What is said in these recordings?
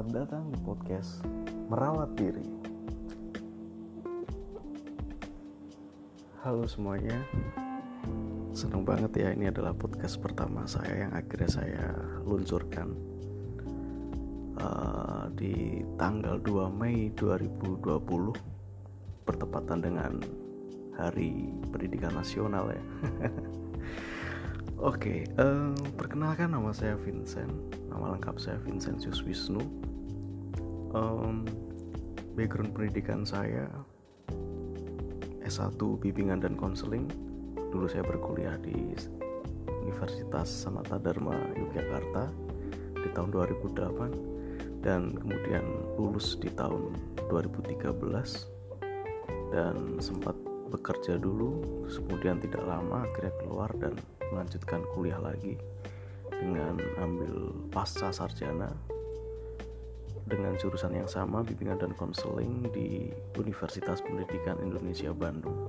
Selamat datang di podcast Merawat Diri. Halo semuanya, senang banget ya ini adalah podcast pertama saya yang akhirnya saya luncurkan uh, di tanggal 2 Mei 2020 bertepatan dengan Hari Pendidikan Nasional ya. Oke, okay, uh, perkenalkan nama saya Vincent. Nama lengkap saya Vincentius Wisnu. Um, background pendidikan saya S1 Bimbingan dan Konseling. Dulu saya berkuliah di Universitas Samata Dharma Yogyakarta di tahun 2008 dan kemudian lulus di tahun 2013 dan sempat bekerja dulu kemudian tidak lama akhirnya keluar dan melanjutkan kuliah lagi dengan ambil pasca sarjana dengan jurusan yang sama bimbingan dan konseling di Universitas Pendidikan Indonesia Bandung.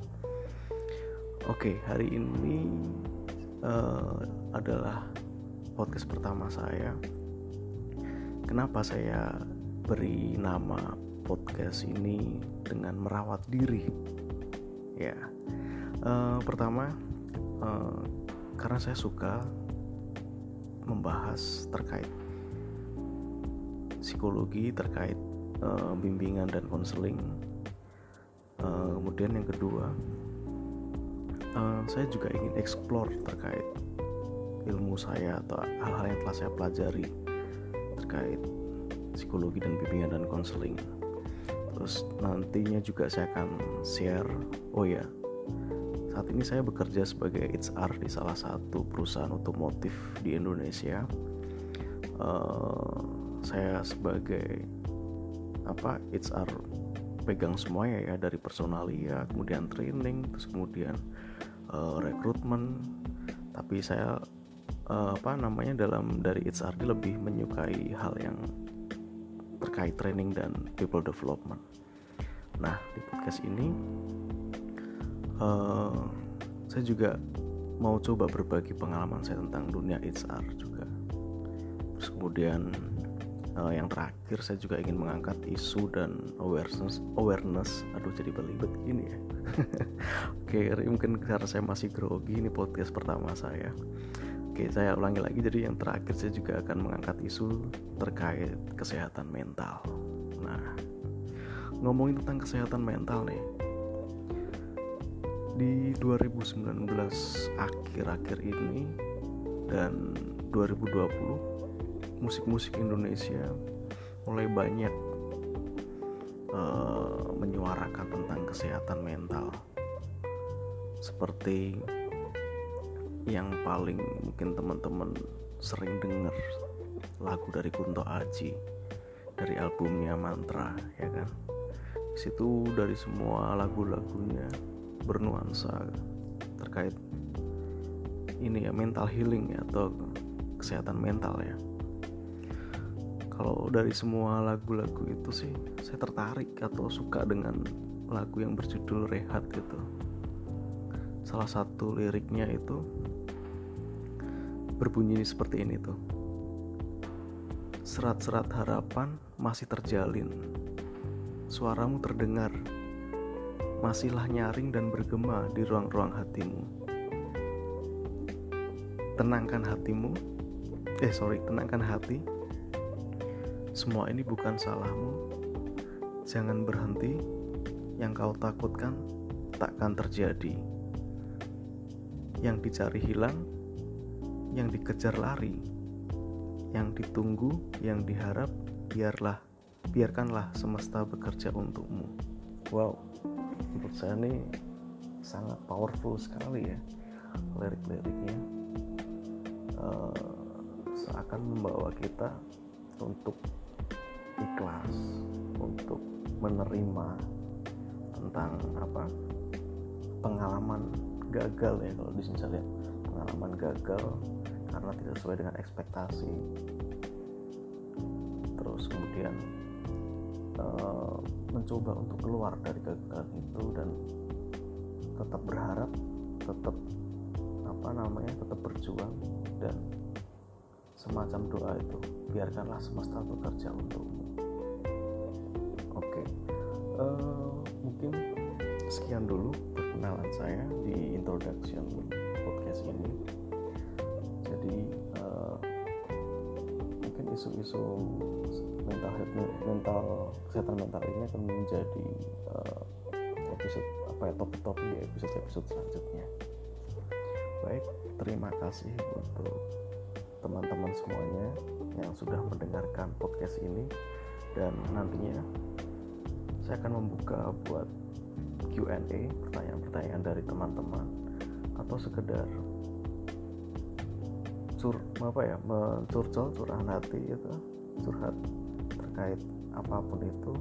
Oke, hari ini uh, adalah podcast pertama saya. Kenapa saya beri nama podcast ini dengan merawat diri? Ya, uh, pertama uh, karena saya suka membahas terkait psikologi terkait uh, bimbingan dan konseling. Uh, kemudian yang kedua uh, saya juga ingin explore terkait ilmu saya atau hal-hal yang telah saya pelajari terkait psikologi dan bimbingan dan konseling terus nantinya juga saya akan share oh ya saat ini saya bekerja sebagai HR di salah satu perusahaan otomotif di Indonesia. Uh, saya sebagai apa HR pegang semuanya ya dari personalia, kemudian training, terus kemudian uh, rekrutmen. Tapi saya uh, apa namanya dalam dari HR lebih menyukai hal yang terkait training dan people development. Nah di podcast ini uh, saya juga mau coba berbagi pengalaman saya tentang dunia HR juga. Terus kemudian uh, yang terakhir saya juga ingin mengangkat isu dan awareness awareness. Aduh jadi belibet gini ya. Oke okay, mungkin karena saya masih grogi ini podcast pertama saya Oke, saya ulangi lagi. Jadi yang terakhir saya juga akan mengangkat isu terkait kesehatan mental. Nah, ngomongin tentang kesehatan mental nih, di 2019 akhir-akhir ini dan 2020 musik-musik Indonesia mulai banyak uh, menyuarakan tentang kesehatan mental seperti yang paling mungkin teman-teman sering dengar lagu dari Kunto Aji dari albumnya Mantra ya kan? Situ dari semua lagu-lagunya bernuansa terkait ini ya mental healing ya atau kesehatan mental ya. Kalau dari semua lagu-lagu itu sih saya tertarik atau suka dengan lagu yang berjudul Rehat gitu salah satu liriknya itu berbunyi seperti ini tuh serat-serat harapan masih terjalin suaramu terdengar masihlah nyaring dan bergema di ruang-ruang hatimu. Tenangkan hatimu, eh sorry, tenangkan hati. Semua ini bukan salahmu. Jangan berhenti, yang kau takutkan takkan terjadi. Yang dicari hilang, yang dikejar lari, yang ditunggu, yang diharap, biarlah, biarkanlah semesta bekerja untukmu. Wow menurut saya ini sangat powerful sekali ya lirik-liriknya. Uh, seakan membawa kita untuk ikhlas untuk menerima tentang apa? Pengalaman gagal ya kalau di sini saya lihat. Pengalaman gagal karena tidak sesuai dengan ekspektasi. Terus kemudian uh, mencoba untuk keluar dari kegagalan itu dan tetap berharap tetap apa namanya tetap berjuang dan semacam doa itu biarkanlah semesta bekerja untukmu. Oke uh, mungkin sekian dulu perkenalan saya di introduction podcast ini. Jadi uh, mungkin isu-isu mental health mental kesehatan mental ini akan menjadi uh, episode apa ya topik-topik di episode episode selanjutnya. Baik terima kasih untuk teman-teman semuanya yang sudah mendengarkan podcast ini. Dan nantinya saya akan membuka buat Q&A pertanyaan-pertanyaan dari teman-teman atau sekedar cur apa ya mencurcol curahan hati itu curhat terkait apa pun itu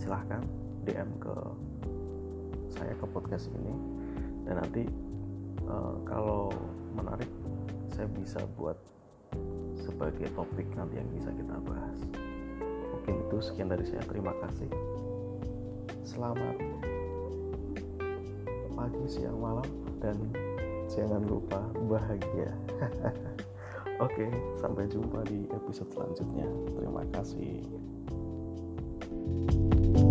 silahkan DM ke saya ke podcast ini. Dan nanti uh, kalau menarik saya bisa buat sebagai topik nanti yang bisa kita bahas. Mungkin itu sekian dari saya. Terima kasih selamat pagi siang malam dan jangan lupa bahagia. Oke sampai jumpa di episode selanjutnya. Terima kasih. thank you